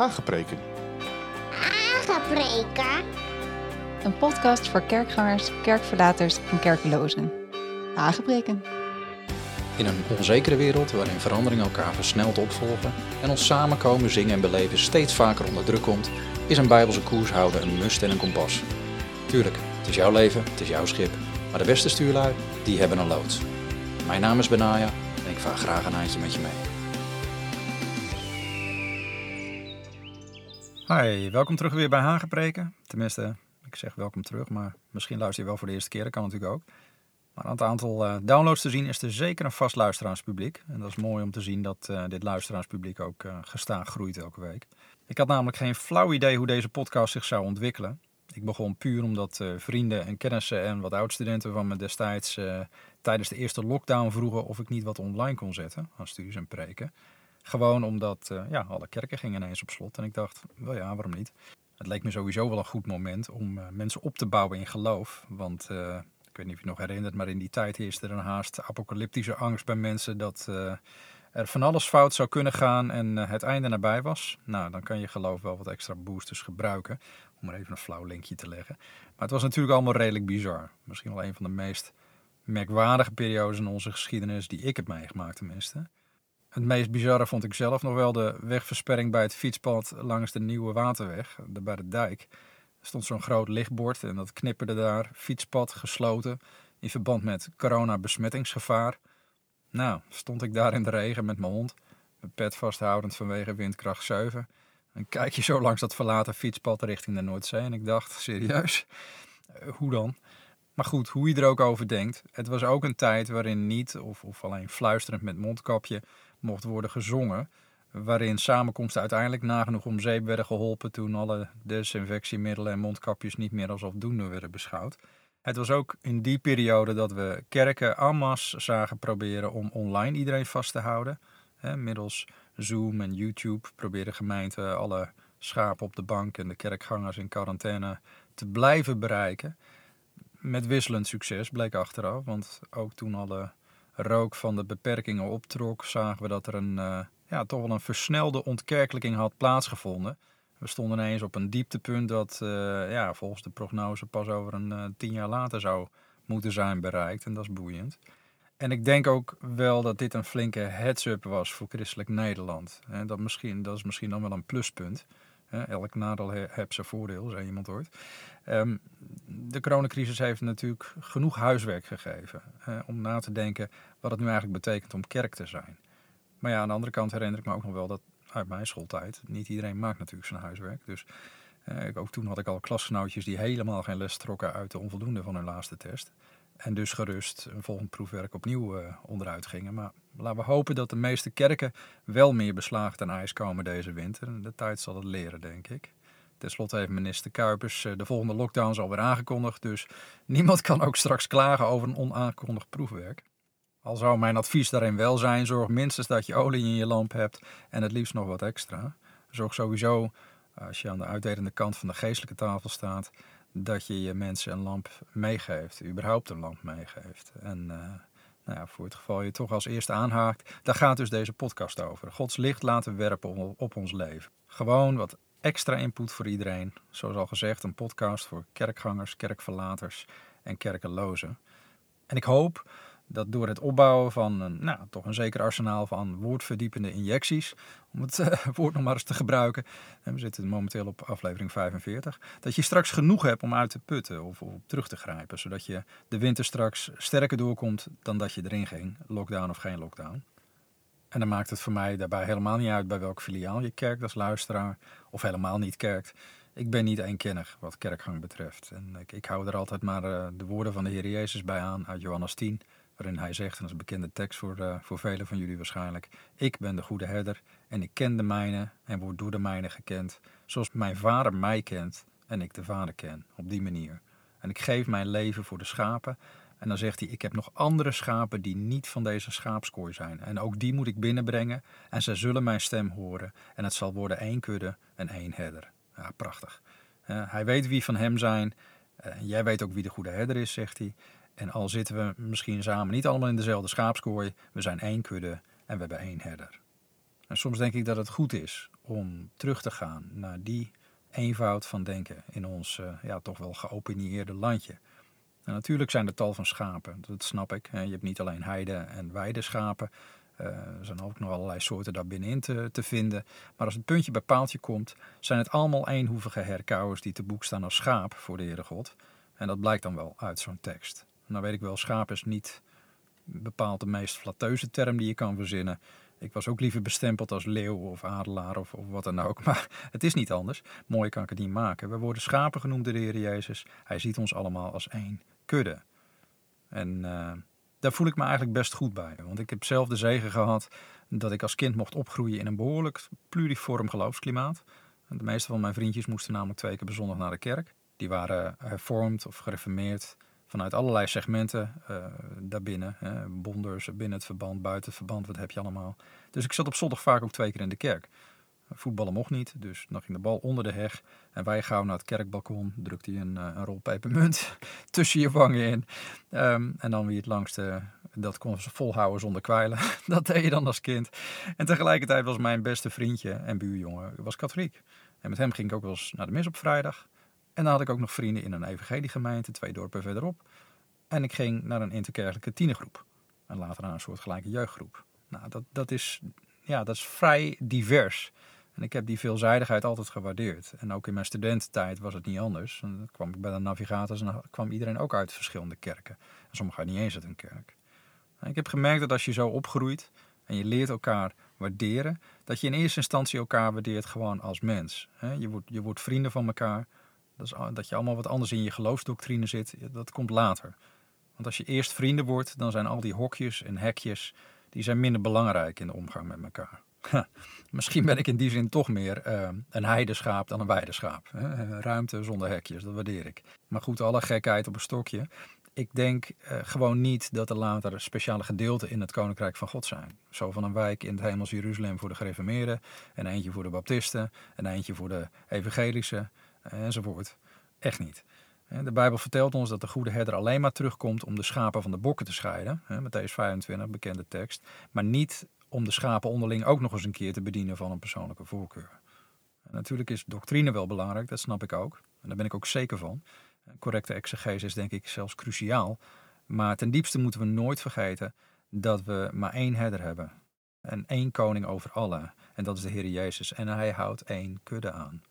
Hagepreken. Hagepreken? Een podcast voor kerkgangers, kerkverlaters en kerklozen. Hagepreken. In een onzekere wereld waarin veranderingen elkaar versneld opvolgen en ons samenkomen, zingen en beleven steeds vaker onder druk komt, is een bijbelse koers houden een must en een kompas. Tuurlijk, het is jouw leven, het is jouw schip, maar de beste stuurlui, die hebben een loods. Mijn naam is Benaya en ik vaar graag een eindje met je mee. Hi, welkom terug weer bij Hagepreken. Tenminste, ik zeg welkom terug, maar misschien luister je wel voor de eerste keer, dat kan natuurlijk ook. Maar aan het aantal uh, downloads te zien is er zeker een vast luisteraarspubliek. En dat is mooi om te zien dat uh, dit luisteraarspubliek ook uh, gestaag groeit elke week. Ik had namelijk geen flauw idee hoe deze podcast zich zou ontwikkelen. Ik begon puur omdat vrienden en kennissen en wat oud-studenten van me destijds tijdens de eerste lockdown vroegen of ik niet wat online kon zetten aan studies en preken. Gewoon omdat ja, alle kerken gingen ineens op slot. En ik dacht, wel ja, waarom niet? Het leek me sowieso wel een goed moment om mensen op te bouwen in geloof. Want ik weet niet of je nog herinnert, maar in die tijd heerste er een haast apocalyptische angst bij mensen dat er van alles fout zou kunnen gaan en het einde nabij was. Nou, dan kan je geloof wel wat extra boosters gebruiken, om er even een flauw linkje te leggen. Maar het was natuurlijk allemaal redelijk bizar. Misschien wel een van de meest merkwaardige periodes in onze geschiedenis die ik heb meegemaakt tenminste. Het meest bizarre vond ik zelf nog wel de wegversperring bij het fietspad langs de Nieuwe Waterweg, bij de dijk. Er stond zo'n groot lichtbord en dat knipperde daar. Fietspad gesloten in verband met coronabesmettingsgevaar. Nou, stond ik daar in de regen met mijn hond, mijn pet vasthoudend vanwege windkracht 7. En kijk je zo langs dat verlaten fietspad richting de Noordzee. En ik dacht, serieus? Eh, hoe dan? Maar goed, hoe je er ook over denkt. Het was ook een tijd waarin niet, of, of alleen fluisterend met mondkapje, mocht worden gezongen waarin samenkomsten uiteindelijk nagenoeg om zeep werden geholpen toen alle desinfectiemiddelen en mondkapjes niet meer als afdoende werden beschouwd. Het was ook in die periode dat we kerken en zagen proberen om online iedereen vast te houden. Middels Zoom en YouTube probeerde gemeenten alle schapen op de bank en de kerkgangers in quarantaine te blijven bereiken. Met wisselend succes bleek achteraf, want ook toen alle rook van de beperkingen optrok, zagen we dat er een uh, ja, toch wel een versnelde ontkerkelijking had plaatsgevonden. We stonden ineens op een dieptepunt dat uh, ja, volgens de prognose pas over een uh, tien jaar later zou moeten zijn bereikt. En dat is boeiend. En ik denk ook wel dat dit een flinke heads-up was voor christelijk Nederland. Dat, misschien, dat is misschien dan wel een pluspunt. Elk nadeel heeft zijn voordeel, zei iemand ooit. Um, de coronacrisis heeft natuurlijk genoeg huiswerk gegeven om na te denken wat het nu eigenlijk betekent om kerk te zijn. Maar ja, aan de andere kant herinner ik me ook nog wel dat uit mijn schooltijd, niet iedereen maakt natuurlijk zijn huiswerk. Dus ook toen had ik al klasgenootjes die helemaal geen les trokken uit de onvoldoende van hun laatste test. En dus gerust een volgend proefwerk opnieuw uh, onderuit gingen. Maar laten we hopen dat de meeste kerken wel meer beslaagd aan ijs komen deze winter. De tijd zal het leren, denk ik. Ten slotte heeft minister Kuipers uh, de volgende lockdowns alweer aangekondigd. Dus niemand kan ook straks klagen over een onaangekondigd proefwerk. Al zou mijn advies daarin wel zijn, zorg minstens dat je olie in je lamp hebt en het liefst nog wat extra. Zorg sowieso, als je aan de uitdelende kant van de geestelijke tafel staat, dat je je mensen een lamp meegeeft, überhaupt een lamp meegeeft. En uh, nou ja, voor het geval je toch als eerste aanhaakt, daar gaat dus deze podcast over. Gods licht laten werpen op ons leven. Gewoon wat extra input voor iedereen. Zoals al gezegd, een podcast voor kerkgangers, kerkverlaters en kerkenlozen. En ik hoop dat door het opbouwen van een, nou, toch een zeker arsenaal van woordverdiepende injecties, om het uh, woord nog maar eens te gebruiken, en we zitten momenteel op aflevering 45, dat je straks genoeg hebt om uit te putten of, terug te grijpen, zodat je de winter straks sterker doorkomt dan dat je erin ging, lockdown of geen lockdown. En dan maakt het voor mij daarbij helemaal niet uit bij welk filiaal je kerkt als luisteraar, of helemaal niet kerkt. Ik ben niet eenkennig wat kerkgang betreft. En ik, ik hou er altijd maar uh, de woorden van de Heer Jezus bij aan uit Johannes 10 waarin hij zegt, en dat is een bekende tekst voor, uh, voor velen van jullie waarschijnlijk, ik ben de goede herder en ik ken de mijne en word door de mijne gekend, zoals mijn vader mij kent en ik de vader ken, op die manier. En ik geef mijn leven voor de schapen. En dan zegt hij, ik heb nog andere schapen die niet van deze schaapskooi zijn. En ook die moet ik binnenbrengen en zij zullen mijn stem horen. En het zal worden één kudde en één herder. Ja, prachtig. Uh, hij weet wie van hem zijn. Uh, jij weet ook wie de goede herder is, zegt hij. En al zitten we misschien samen niet allemaal in dezelfde schaapskooi, we zijn één kudde en we hebben één herder. En soms denk ik dat het goed is om terug te gaan naar die eenvoud van denken in ons uh, ja, toch wel geopinieerde landje. En natuurlijk zijn er tal van schapen, dat snap ik. Je hebt niet alleen heide- en weideschapen. Uh, er zijn ook nog allerlei soorten daar binnenin te, te, vinden. Maar als het puntje bij paaltje komt, zijn het allemaal eenhoevige herkauwers die te boek staan als schaap voor de Heere God. En dat blijkt dan wel uit zo'n tekst. Nou weet ik wel, schaap is niet bepaald de meest flatteuze term die je kan verzinnen. Ik was ook liever bestempeld als leeuw of adelaar of, of, wat dan ook. Maar het is niet anders. Mooi kan ik het niet maken. We worden schapen genoemd door de Heer Jezus. Hij ziet ons allemaal als één kudde. En uh, daar voel ik me eigenlijk best goed bij. Want ik heb zelf de zegen gehad dat ik als kind mocht opgroeien in een behoorlijk pluriform geloofsklimaat. De meeste van mijn vriendjes moesten namelijk twee keer per zondag naar de kerk. Die waren hervormd of gereformeerd vanuit allerlei segmenten uh, daarbinnen. Hè, bonders, binnen het verband, buiten het verband, wat heb je allemaal. Dus ik zat op zondag vaak ook twee keer in de kerk. Voetballen mocht niet, dus dan ging de bal onder de heg. En wij gauw naar het kerkbalkon, drukte hij een, eh, een rol pepermunt tussen je wangen in. Um, en dan wie het langste, dat kon ze volhouden zonder kwijlen. dat deed je dan als kind. En tegelijkertijd was mijn beste vriendje en buurjongen was katholiek. En met hem ging ik ook wel eens naar de mis op vrijdag. En dan had ik ook nog vrienden in een evangeliegemeente, twee dorpen verderop. En ik ging naar een interkerkelijke tienergroep. En later naar een soort gelijke jeugdgroep. Nou, dat, dat, is, ja, dat is vrij divers. En ik heb die veelzijdigheid altijd gewaardeerd. En ook in mijn studententijd was het niet anders. En dan kwam ik bij de navigators en dan kwam iedereen ook uit verschillende kerken. En sommigen niet eens uit een kerk. En ik heb gemerkt dat als je zo opgroeit en je leert elkaar waarderen, dat je in eerste instantie elkaar waardeert gewoon als mens. Je wordt, je wordt vrienden van elkaar. Dat, dat je allemaal wat anders in je geloofsdoctrine zit, dat komt later. Want als je eerst vrienden wordt, dan zijn al die hokjes en hekjes, die zijn minder belangrijk in de omgang met elkaar. Misschien ben ik in die zin toch meer uh, een heideschaap dan een weideschaap. Ruimte zonder hekjes, dat waardeer ik. Maar goed, alle gekheid op een stokje. Ik denk uh, gewoon niet dat er later speciale gedeelten in het Koninkrijk van God zijn. Zo van een wijk in het hemels Jeruzalem voor de gereformeerden, en eentje voor de baptisten, en eentje voor de evangelische, enzovoort. Echt niet. De Bijbel vertelt ons dat de goede herder alleen maar terugkomt om de schapen van de bokken te scheiden. Matthäus 25, bekende tekst. Maar niet om de schapen onderling ook nog eens een keer te bedienen van een persoonlijke voorkeur. En natuurlijk is doctrine wel belangrijk, dat snap ik ook. En daar ben ik ook zeker van. Correcte exegese is denk ik zelfs cruciaal. Maar ten diepste moeten we nooit vergeten dat we maar één herder hebben. En één koning over alle. En dat is de Heer Jezus. En hij houdt één kudde aan.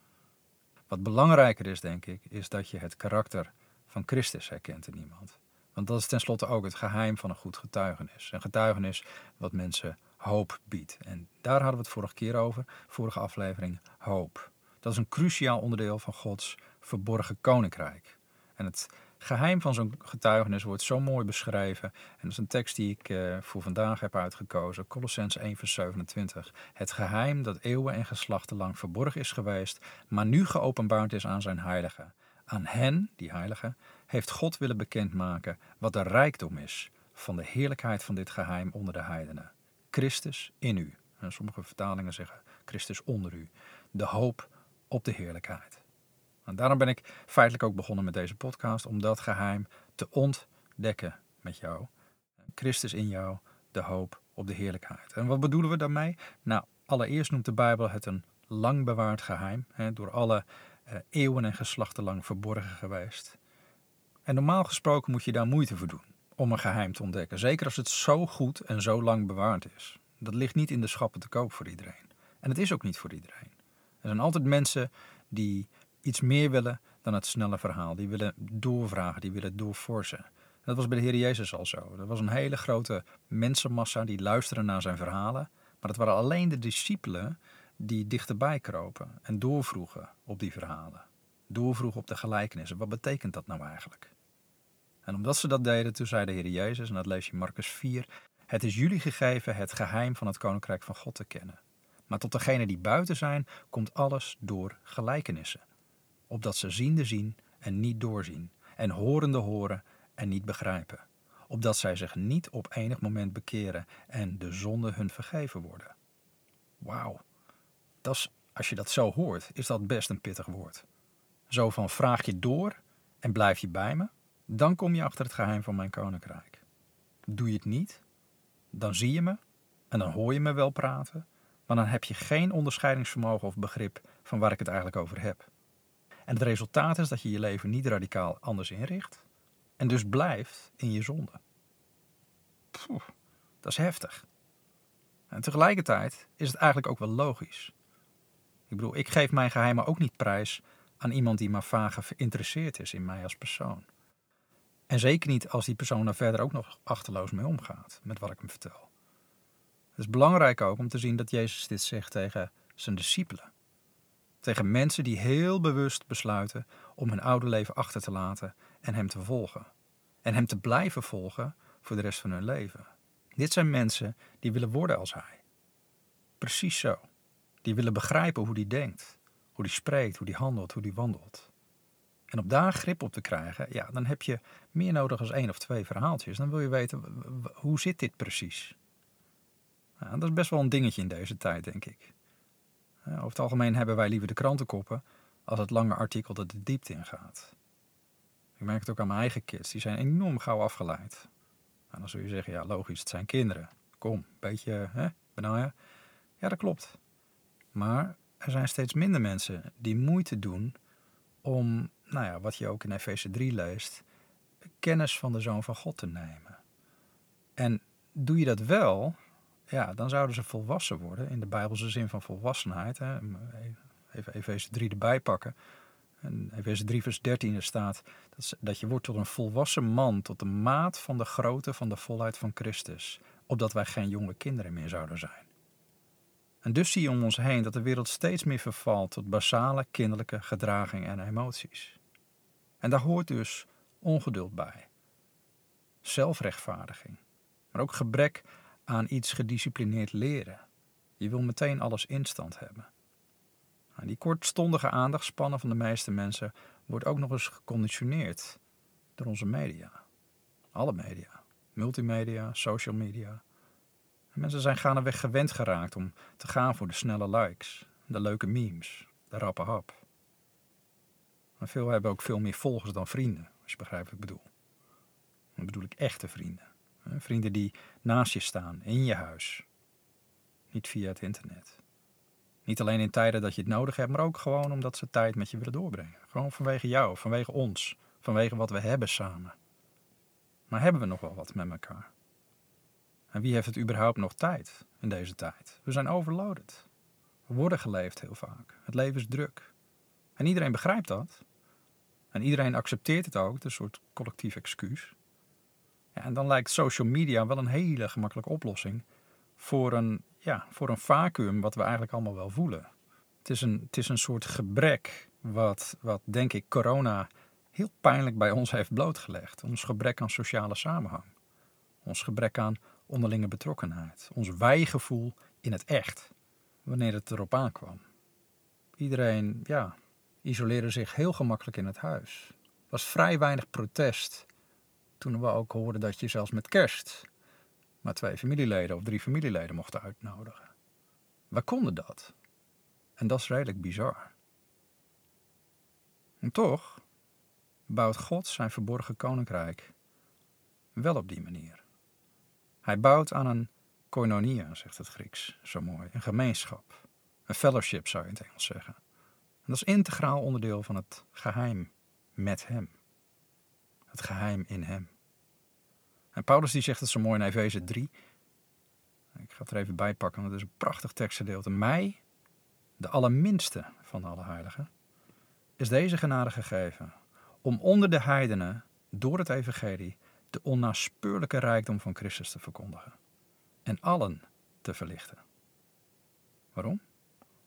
Wat belangrijker is, denk ik, is dat je het karakter van Christus herkent in iemand. Want dat is tenslotte ook het geheim van een goed getuigenis. Een getuigenis wat mensen hoop biedt. En daar hadden we het vorige keer over, vorige aflevering, hoop. Dat is een cruciaal onderdeel van Gods verborgen koninkrijk. En het geheim van zo'n getuigenis wordt zo mooi beschreven. En dat is een tekst die ik uh, voor vandaag heb uitgekozen. Colossens 1 vers 27. Het geheim dat eeuwen en geslachten lang verborgen is geweest, maar nu geopenbaard is aan zijn heiligen. Aan hen, die heiligen, heeft God willen bekendmaken wat de rijkdom is van de heerlijkheid van dit geheim onder de heidenen. Christus in u. En sommige vertalingen zeggen Christus onder u. De hoop op de heerlijkheid. Daarom ben ik feitelijk ook begonnen met deze podcast, om dat geheim te ontdekken met jou. Christus in jou, de hoop op de heerlijkheid. En wat bedoelen we daarmee? Nou, allereerst noemt de Bijbel het een lang bewaard geheim, hè, door alle eh, eeuwen en geslachten lang verborgen geweest. En normaal gesproken moet je daar moeite voor doen om een geheim te ontdekken. Zeker als het zo goed en zo lang bewaard is. Dat ligt niet in de schappen te koop voor iedereen. En het is ook niet voor iedereen. Er zijn altijd mensen die iets meer willen dan het snelle verhaal. Die willen doorvragen, die willen doorforsen. Dat was bij de Heer Jezus al zo. Er was een hele grote mensenmassa die luisterde naar zijn verhalen. Maar het waren alleen de discipelen die dichterbij kropen en doorvroegen op die verhalen. Doorvroegen op de gelijkenissen. Wat betekent dat nou eigenlijk? En omdat ze dat deden, toen zei de Heer Jezus, en dat lees je in Marcus 4, het is jullie gegeven het geheim van het koninkrijk van God te kennen. Maar tot degenen die buiten zijn, komt alles door gelijkenissen. Opdat ze ziende zien en niet doorzien, en horende horen en niet begrijpen. Opdat zij zich niet op enig moment bekeren en de zonde hun vergeven worden. Wauw, als je dat zo hoort, is dat best een pittig woord. Zo van vraag je door en blijf je bij me? Dan kom je achter het geheim van mijn koninkrijk. Doe je het niet, dan zie je me en dan hoor je me wel praten, Want dan heb je geen onderscheidingsvermogen of begrip van waar ik het eigenlijk over heb. En het resultaat is dat je je leven niet radicaal anders inricht en dus blijft in je zonde. Dat is heftig. En tegelijkertijd is het eigenlijk ook wel logisch. Ik bedoel, ik geef mijn geheimen ook niet prijs aan iemand die maar vage geïnteresseerd is in mij als persoon. En zeker niet als die persoon daar verder ook nog achterloos mee omgaat met wat ik hem vertel. Het is belangrijk ook om te zien dat Jezus dit zegt tegen zijn discipelen. Tegen mensen die heel bewust besluiten om hun oude leven achter te laten en hem te volgen. En hem te blijven volgen voor de rest van hun leven. Dit zijn mensen die willen worden als hij. Precies zo. Die willen begrijpen hoe hij denkt, hoe hij spreekt, hoe hij handelt, hoe hij wandelt. En op daar grip op te krijgen, ja, dan heb je meer nodig als één of twee verhaaltjes. Dan wil je weten, hoe zit dit precies? Nou, dat is best wel een dingetje in deze tijd, denk ik. Over het algemeen hebben wij liever de krantenkoppen als het lange artikel dat de diepte ingaat. Ik merk het ook aan mijn eigen kids, die zijn enorm gauw afgeleid. En dan zul je zeggen, ja logisch, het zijn kinderen. Kom, beetje, hè, benauwen. Ja, dat klopt. Maar er zijn steeds minder mensen die moeite doen om, nou ja, wat je ook in Efeze 3 leest, kennis van de Zoon van God te nemen. En doe je dat wel, ja, dan zouden ze volwassen worden in de Bijbelse zin van volwassenheid. Hè. Even Efeze 3 erbij pakken. En Efeze 3 vers 13 staat dat, dat je wordt tot een volwassen man, tot de maat van de grootte van de volheid van Christus, opdat wij geen jonge kinderen meer zouden zijn. En dus zie je om ons heen dat de wereld steeds meer vervalt tot basale kinderlijke gedragingen en emoties. En daar hoort dus ongeduld bij, zelfrechtvaardiging, maar ook gebrek aan iets gedisciplineerd leren. Je wil meteen alles instant hebben. Nou, die kortstondige aandachtspannen van de meeste mensen wordt ook nog eens geconditioneerd door onze media. Alle media. Multimedia, social media. mensen zijn gaandeweg gewend geraakt om te gaan voor de snelle likes, de leuke memes, de rappe hap. Maar veel hebben ook veel meer volgers dan vrienden, als je begrijpt wat ik bedoel. Dan bedoel ik echte vrienden. Vrienden die naast je staan, in je huis. Niet via het internet. Niet alleen in tijden dat je het nodig hebt, maar ook gewoon omdat ze tijd met je willen doorbrengen. Gewoon vanwege jou, vanwege ons, vanwege wat we hebben samen. Maar hebben we nog wel wat met elkaar? En wie heeft het überhaupt nog tijd in deze tijd? We zijn overloaded. We worden geleefd heel vaak. Het leven is druk. En iedereen begrijpt dat. En iedereen accepteert het ook, een soort collectief excuus. En dan lijkt social media wel een hele gemakkelijke oplossing voor een, ja, voor een vacuüm wat we eigenlijk allemaal wel voelen. Het is een, het is een soort gebrek wat, wat, denk ik, corona heel pijnlijk bij ons heeft blootgelegd. Ons gebrek aan sociale samenhang. Ons gebrek aan onderlinge betrokkenheid. Ons wijgevoel in het echt, wanneer het erop aankwam. Iedereen, ja, isoleerde zich heel gemakkelijk in het huis. Er was vrij weinig protest toen we ook hoorden dat je zelfs met kerst maar twee familieleden of drie familieleden mochten uitnodigen. We konden dat. En dat is redelijk bizar. En toch bouwt God zijn verborgen koninkrijk wel op die manier. Hij bouwt aan een koinonia, zegt het Grieks zo mooi, een gemeenschap, een fellowship zou je in het Engels zeggen. En dat is integraal onderdeel van het geheim met Hem. Het geheim in Hem. En Paulus die zegt het zo mooi in Efeze 3. Ik ga het er even bij pakken, want het is een prachtig tekstgedeelte. Mij, de allerminste van alle heiligen, is deze genade gegeven om onder de heidenen door het evangelie de onnaspeurlijke rijkdom van Christus te verkondigen en allen te verlichten. Waarom?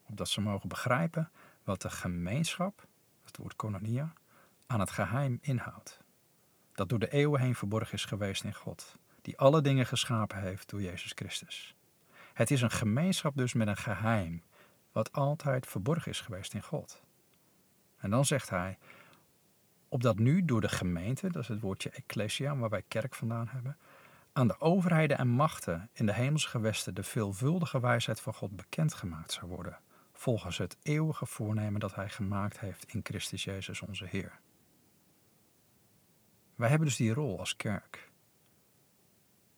Opdat ze mogen begrijpen wat de gemeenschap, het woord kononia, aan het geheim inhoudt dat door de eeuwen heen verborgen is geweest in God, die alle dingen geschapen heeft door Jezus Christus. Het is een gemeenschap dus met een geheim, wat altijd verborgen is geweest in God. En dan zegt hij, opdat nu door de gemeente, dat is het woordje ecclesia, waar wij kerk vandaan hebben, aan de overheden en machten in de hemelse gewesten de veelvuldige wijsheid van God bekendgemaakt zou worden, volgens het eeuwige voornemen dat hij gemaakt heeft in Christus Jezus onze Heer. Wij hebben dus die rol als kerk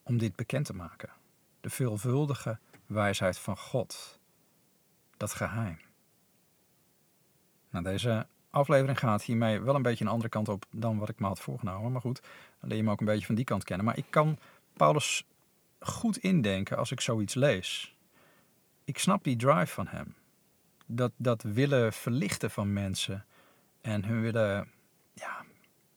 om dit bekend te maken. De veelvuldige wijsheid van God Dat geheim. Nou, deze aflevering gaat hiermee wel een beetje een andere kant op dan wat ik me had voorgenomen. Maar goed, dan leer je me ook een beetje van die kant kennen. Maar ik kan Paulus goed indenken als ik zoiets lees. Ik snap die drive van hem. Dat, dat willen verlichten van mensen en hun willen ja,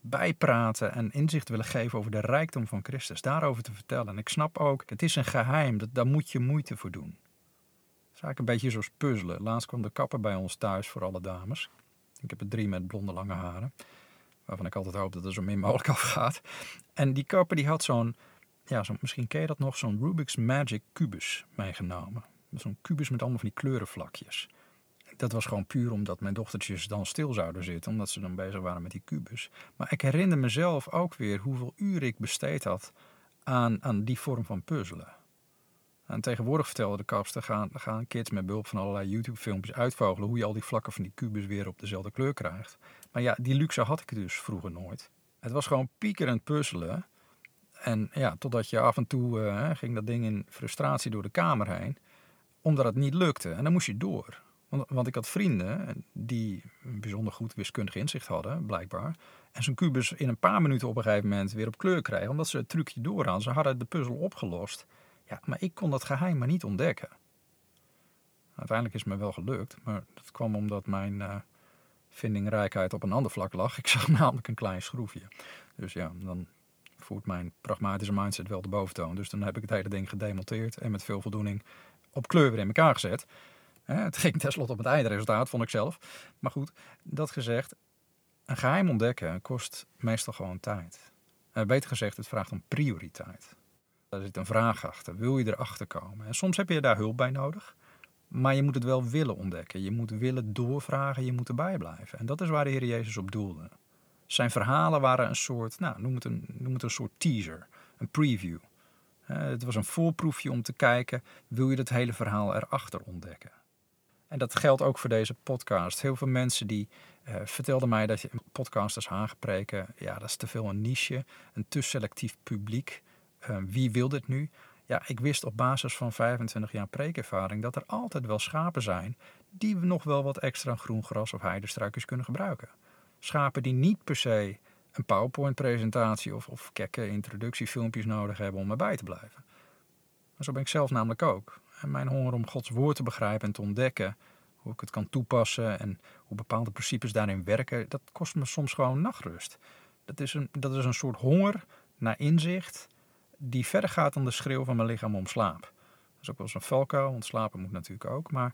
bijpraten en inzicht willen geven over de rijkdom van Christus. Daarover te vertellen. En ik snap ook, het is een geheim, dat, daar moet je moeite voor doen. Het is eigenlijk een beetje zoals puzzelen. Laatst kwam de kapper bij ons thuis voor alle dames. Ik heb er drie met blonde lange haren. Waarvan ik altijd hoop dat er zo min mogelijk afgaat. En die kapper die had zo'n, ja, zo, misschien ken je dat nog, zo'n Rubik's Magic kubus meegenomen. Zo'n kubus met allemaal van die kleurenvlakjes. Dat was gewoon puur omdat mijn dochtertjes dan stil zouden zitten, omdat ze dan bezig waren met die kubus. Maar ik herinner mezelf ook weer hoeveel uren ik besteed had aan, aan die vorm van puzzelen. En tegenwoordig vertelde de kapster, gaan, gaan kids met behulp van allerlei YouTube-filmpjes uitvogelen hoe je al die vlakken van die kubus weer op dezelfde kleur krijgt. Maar ja, die luxe had ik dus vroeger nooit. Het was gewoon piekerend puzzelen. En ja, totdat je af en toe uh, ging dat ding in frustratie door de kamer heen, omdat het niet lukte. En dan moest je door. Want, want ik had vrienden die een bijzonder goed wiskundig inzicht hadden, blijkbaar. En zo'n kubus in een paar minuten op een gegeven moment weer op kleur kregen, omdat ze het trucje doorhadden. Ze hadden de puzzel opgelost. Ja, maar ik kon dat geheim maar niet ontdekken. Uiteindelijk is het me wel gelukt, maar dat kwam omdat mijn uh, vindingrijkheid op een ander vlak lag. Ik zag namelijk een klein schroefje. Dus ja, dan voert mijn pragmatische mindset wel de boventoon. Dus dan heb ik het hele ding gedemonteerd en met veel voldoening op kleur weer in elkaar gezet. Het ging tenslotte op het eindresultaat, vond ik zelf. Maar goed, dat gezegd, een geheim ontdekken kost meestal gewoon tijd. Uh, beter gezegd, het vraagt om prioriteit. Daar zit een vraag achter. Wil je erachter komen? En soms heb je daar hulp bij nodig. Maar je moet het wel willen ontdekken. Je moet willen doorvragen. Je moet erbij blijven. En dat is waar de Heer Jezus op doelde. Zijn verhalen waren een soort, nou, noem het een, noem het een soort teaser. Een preview. Het was een voorproefje om te kijken, wil je het hele verhaal erachter ontdekken? En dat geldt ook voor deze podcast. Heel veel mensen die uh, vertelden mij dat je podcasters aangepreken, ja, dat is te veel een niche, een te selectief publiek. Uh, wie wil dit nu? Ja, ik wist op basis van 25 jaar preekervaring dat er altijd wel schapen zijn die nog wel wat extra groen gras of heidestruikjes kunnen gebruiken. Schapen die niet per se een PowerPoint-presentatie of, of kekke introductiefilmpjes nodig hebben om erbij te blijven. Maar zo ben ik zelf namelijk ook. En mijn honger om Gods woord te begrijpen en te ontdekken, hoe ik het kan toepassen en hoe bepaalde principes daarin werken, dat kost me soms gewoon nachtrust. Dat is een, dat is een soort honger naar inzicht die verder gaat dan de schreeuw van mijn lichaam om slaap. Dat is ook wel eens een valkuil, want slapen moet natuurlijk ook. Maar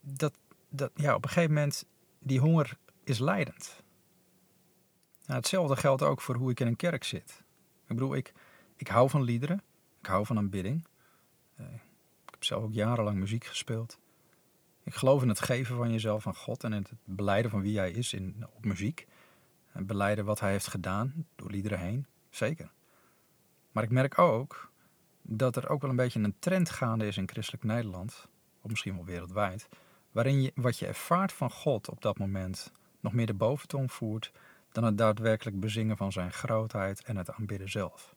dat, dat, ja, op een gegeven moment, die honger is leidend. Nou, hetzelfde geldt ook voor hoe ik in een kerk zit. Ik bedoel, ik, ik hou van liederen, ik hou van aanbidding. Heb zelf ook jarenlang muziek gespeeld. Ik geloof in het geven van jezelf aan God en in het beleiden van wie hij is in, op muziek. En beleiden wat hij heeft gedaan door liederen heen. Zeker. Maar ik merk ook dat er ook wel een beetje een trend gaande is in christelijk Nederland, of misschien wel wereldwijd, waarin je wat je ervaart van God op dat moment nog meer de boventoon voert dan het daadwerkelijk bezingen van zijn grootheid en het aanbidden zelf.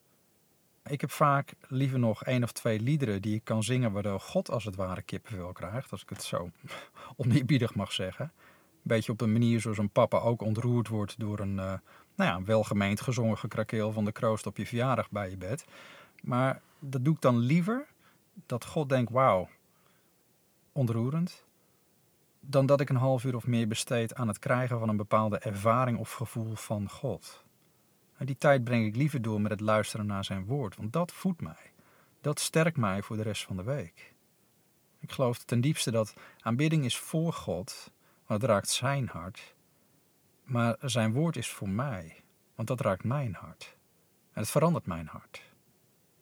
Ik heb vaak liever nog één of twee liederen die ik kan zingen waardoor God als het ware kippenvel krijgt, als ik het zo oneerbiedig mag zeggen. Een beetje op een manier zoals een papa ook ontroerd wordt door een, uh, nou ja, welgemeend gezongen gekrakeel van de kroost op je verjaardag bij je bed. Maar dat doe ik dan liever dat God denkt, wauw, ontroerend, dan dat ik een half uur of meer besteed aan het krijgen van een bepaalde ervaring of gevoel van God. Die tijd breng ik liever door met het luisteren naar zijn woord, want dat voedt mij. Dat sterkt mij voor de rest van de week. Ik geloof ten diepste dat aanbidding is voor God, want het raakt zijn hart. Maar zijn woord is voor mij, want dat raakt mijn hart. En het verandert mijn hart.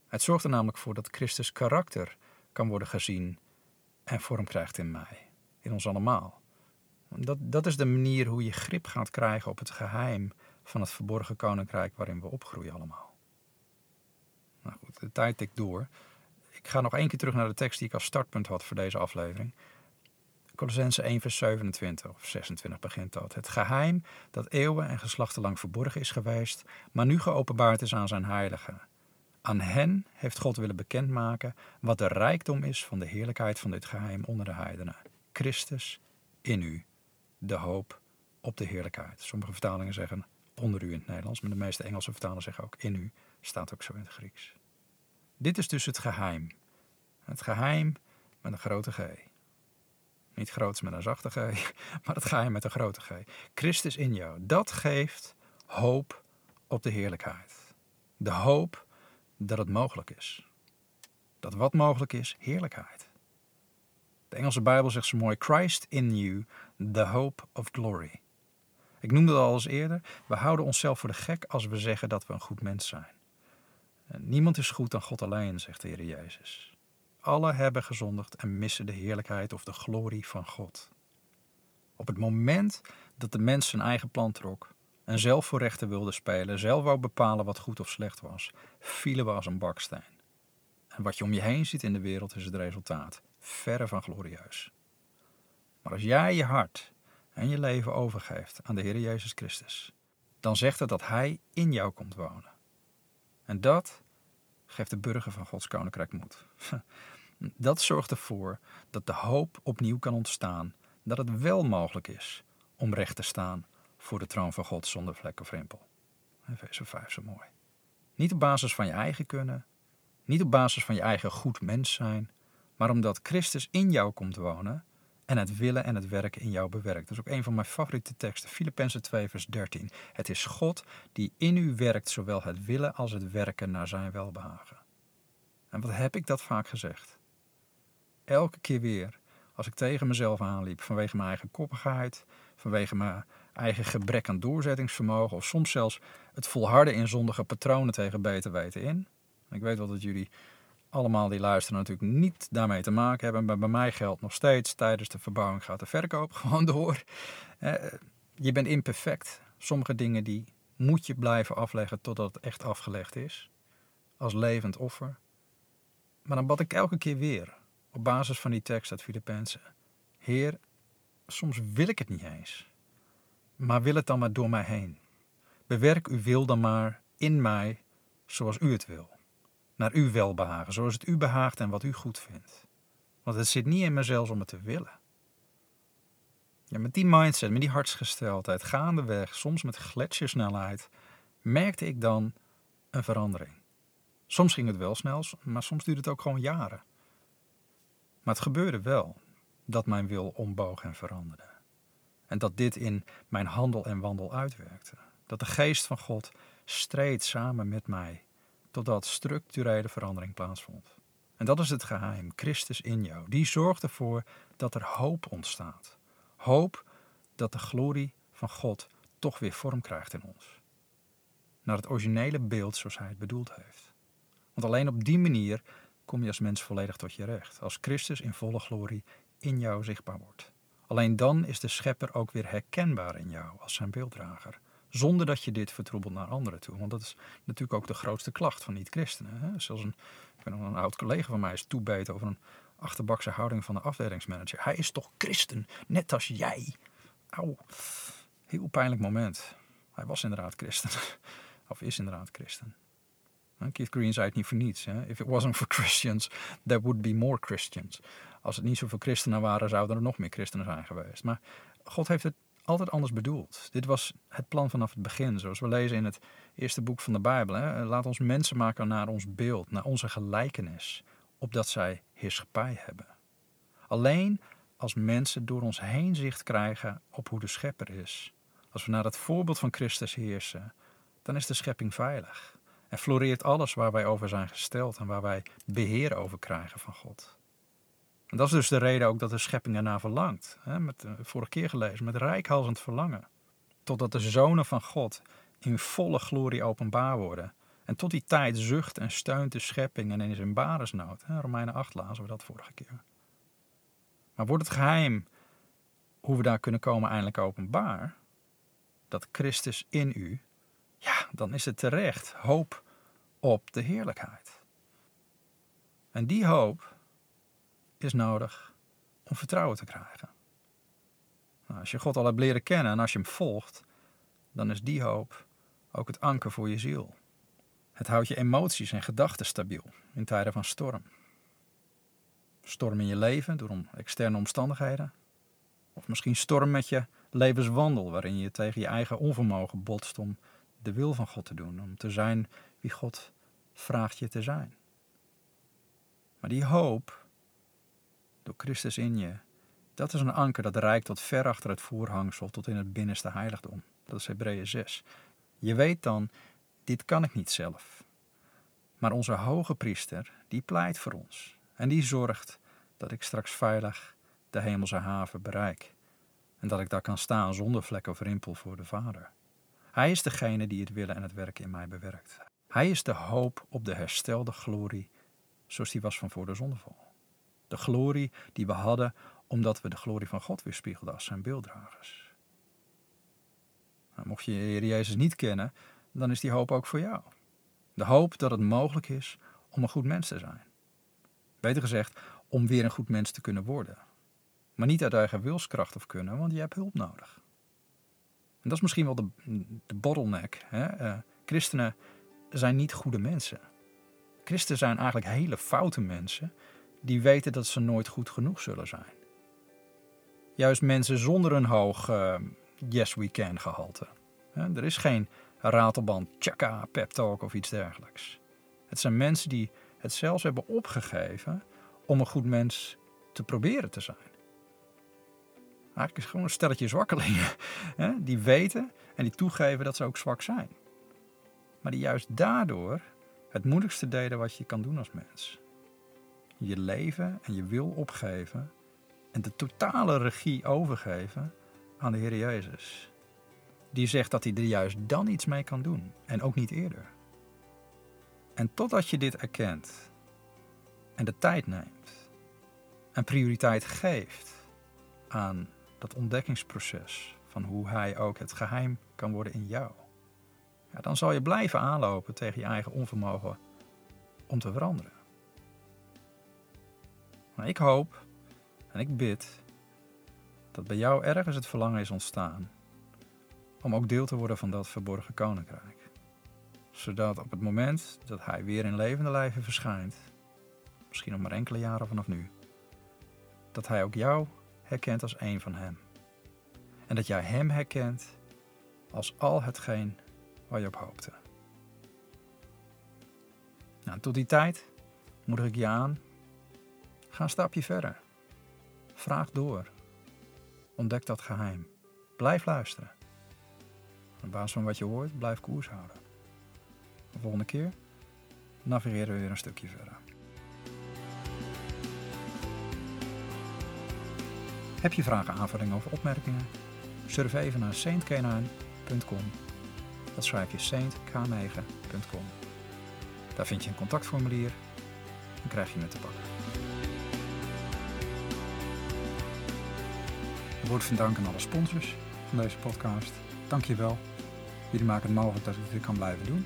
Het zorgt er namelijk voor dat Christus karakter kan worden gezien en vorm krijgt in mij, in ons allemaal. Dat, dat is de manier hoe je grip gaat krijgen op het geheim van het verborgen koninkrijk waarin we opgroeien allemaal. Nou goed, de tijd tikt door. Ik ga nog één keer terug naar de tekst die ik als startpunt had voor deze aflevering. Colossense 1 vers 27 of 26 begint dat. Het geheim dat eeuwen en geslachten lang verborgen is geweest, maar nu geopenbaard is aan zijn heiligen. Aan hen heeft God willen bekendmaken wat de rijkdom is van de heerlijkheid van dit geheim onder de heidenen. Christus in u, de hoop op de heerlijkheid. Sommige vertalingen zeggen onder u in het Nederlands, maar de meeste Engelse vertalingen zeggen ook in u, staat ook zo in het Grieks. Dit is dus het geheim. Het geheim met een grote G. Niet groots met een zachte G, maar het geheim met een grote G. Christus in jou. Dat geeft hoop op de heerlijkheid. De hoop dat het mogelijk is. Dat wat mogelijk is, heerlijkheid. De Engelse Bijbel zegt zo mooi: Christ in you, the hope of glory. Ik noemde het al eens eerder. We houden onszelf voor de gek als we zeggen dat we een goed mens zijn. Niemand is goed dan God alleen, zegt de Heer Jezus. Alle hebben gezondigd en missen de heerlijkheid of de glorie van God. Op het moment dat de mens zijn eigen plan trok en zelf voor rechten wilde spelen, zelf wou bepalen wat goed of slecht was, vielen we als een baksteen. En wat je om je heen ziet in de wereld is het resultaat, verre van glorieus. Maar als jij je hart en je leven overgeeft aan de Heer Jezus Christus, dan zegt het dat Hij in jou komt wonen. En dat geeft de burger van Gods koninkrijk moed. Dat zorgt ervoor dat de hoop opnieuw kan ontstaan dat het wel mogelijk is om recht te staan voor de troon van God zonder vlek of rimpel. Efeze 5 zo mooi. Niet op basis van je eigen kunnen, niet op basis van je eigen goed mens zijn, maar omdat Christus in jou komt wonen en het willen en het werken in jou bewerkt. Dat is ook een van mijn favoriete teksten, Filippenzen 2 vers 13. Het is God die in u werkt, zowel het willen als het werken naar zijn welbehagen. En wat heb ik dat vaak gezegd? Elke keer weer, als ik tegen mezelf aanliep vanwege mijn eigen koppigheid, vanwege mijn eigen gebrek aan doorzettingsvermogen of soms zelfs het volharden in zondige patronen tegen beter weten in. Ik weet wel dat jullie allemaal die luisteren natuurlijk niet daarmee te maken hebben. Maar bij mij geldt nog steeds, tijdens de verbouwing gaat de verkoop gewoon door. Eh, je bent imperfect. Sommige dingen die moet je blijven afleggen totdat het echt afgelegd is. Als levend offer. Maar dan bad ik elke keer weer, op basis van die tekst uit Filippenzen. Heer, soms wil ik het niet eens. Maar wil het dan maar door mij heen. Bewerk uw wil dan maar in mij zoals u het wil naar uw welbehagen, zoals het u behaagt en wat u goed vindt. Want het zit niet in mezelf om het te willen. Ja, met die mindset, met die hartsgesteldheid, gaandeweg, soms met gletsjersnelheid, merkte ik dan een verandering. Soms ging het wel snel, maar soms duurde het ook gewoon jaren. Maar het gebeurde wel dat mijn wil omboog en veranderde. En dat dit in mijn handel en wandel uitwerkte. Dat de geest van God streed samen met mij totdat structurele verandering plaatsvond. En dat is het geheim, Christus in jou. Die zorgt ervoor dat er hoop ontstaat. Hoop dat de glorie van God toch weer vorm krijgt in ons. Naar het originele beeld zoals hij het bedoeld heeft. Want alleen op die manier kom je als mens volledig tot je recht. Als Christus in volle glorie in jou zichtbaar wordt. Alleen dan is de schepper ook weer herkenbaar in jou als zijn beelddrager. Zonder dat je dit vertroebelt naar anderen toe. Want dat is natuurlijk ook de grootste klacht van niet-christenen. Zelfs een, een oud collega van mij is toebeten over een achterbakse houding van de afdelingsmanager. Hij is toch christen, net als jij. Auw, heel pijnlijk moment. Hij was inderdaad christen. of is inderdaad christen. Keith Green zei het niet voor niets. Hè? If it wasn't for Christians, there would be more Christians. Als het niet zoveel christenen waren, zouden er nog meer christenen zijn geweest. Maar God heeft het altijd anders bedoeld. Dit was het plan vanaf het begin, zoals we lezen in het eerste boek van de Bijbel. Hè? Laat ons mensen maken naar ons beeld, naar onze gelijkenis, opdat zij heerschappij hebben. Alleen als mensen door ons heen zicht krijgen op hoe de schepper is, als we naar het voorbeeld van Christus heersen, dan is de schepping veilig. En floreert alles waar wij over zijn gesteld en waar wij beheer over krijgen van God. En dat is dus de reden ook dat de schepping ernaar verlangt. Hè, met, uh, vorige keer gelezen, met rijkhalsend verlangen. Totdat de zonen van God in volle glorie openbaar worden. En tot die tijd zucht en steunt de schepping en in baresnood. Hè, Romeinen 8 lazen we dat vorige keer. Maar wordt het geheim hoe we daar kunnen komen eindelijk openbaar, dat Christus in u, ja, dan is het terecht hoop op de heerlijkheid. En die hoop, is nodig om vertrouwen te krijgen. Nou, als je God al hebt leren kennen en als je hem volgt, dan is die hoop ook het anker voor je ziel. Het houdt je emoties en gedachten stabiel in tijden van storm. Storm in je leven door externe omstandigheden, Of misschien storm met je levenswandel, waarin je tegen je eigen onvermogen botst om de wil van God te doen, om te zijn wie God vraagt je te zijn. Maar die hoop, door Christus in je, dat is een anker dat reikt tot ver achter het voorhangsel, tot in het binnenste heiligdom. Dat is Hebreeën 6. Je weet dan, dit kan ik niet zelf. Maar onze hoge priester, die pleit voor ons. En die zorgt dat ik straks veilig de hemelse haven bereik. En dat ik daar kan staan zonder vlek of rimpel voor de Vader. Hij is degene die het willen en het werken in mij bewerkt. Hij is de hoop op de herstelde glorie, zoals die was van voor de zondeval. De glorie die we hadden omdat we de glorie van God weerspiegelden als zijn beelddragers. Nou, mocht je Heer Jezus niet kennen, dan is die hoop ook voor jou. De hoop dat het mogelijk is om een goed mens te zijn. Beter gezegd, om weer een goed mens te kunnen worden. Maar niet uit eigen wilskracht of kunnen, want je hebt hulp nodig. En dat is misschien wel de, de bottleneck. Hè? Uh, christenen zijn niet goede mensen. Christenen zijn eigenlijk hele foute mensen die weten dat ze nooit goed genoeg zullen zijn. Juist mensen zonder een hoog uh, yes we can gehalte. Er is geen ratelband, tjaka, pep talk of iets dergelijks. Het zijn mensen die het zelfs hebben opgegeven om een goed mens te proberen te zijn. Eigenlijk is het gewoon een stelletje zwakkelingen. Hè, die weten en die toegeven dat ze ook zwak zijn. Maar die juist daardoor het moeilijkste deden wat je kan doen als mens. Je leven en je wil opgeven en de totale regie overgeven aan de Heer Jezus. Die zegt dat hij er juist dan iets mee kan doen en ook niet eerder. En totdat je dit erkent en de tijd neemt en prioriteit geeft aan dat ontdekkingsproces van hoe hij ook het geheim kan worden in jou, ja, dan zal je blijven aanlopen tegen je eigen onvermogen om te veranderen. Maar ik hoop en ik bid dat bij jou ergens het verlangen is ontstaan om ook deel te worden van dat verborgen koninkrijk. Zodat op het moment dat hij weer in levende lijven verschijnt, misschien nog maar enkele jaren vanaf nu, dat hij ook jou herkent als een van hem. En dat jij hem herkent als al hetgeen waar je op hoopte. Nou, tot die tijd moedig ik je aan. Ga een stapje verder. Vraag door. Ontdek dat geheim. Blijf luisteren. Op basis van wat je hoort, blijf koers houden. De volgende keer navigeren we weer een stukje verder. Heb je vragen, aanvullingen of opmerkingen? Surf even naar saintkenaan.com. Dat schrijf je saintk9.com. Daar vind je een contactformulier en krijg je me te pakken. Ik word van dank aan alle sponsors van deze podcast. Dank je wel. Jullie maken het mogelijk dat ik dit kan blijven doen.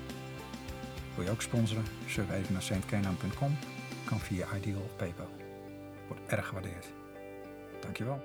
Wil je ook sponsoren? Surf even naar saintkenaan.com. Kan via Ideal of PayPal. Wordt erg gewaardeerd. Dankjewel.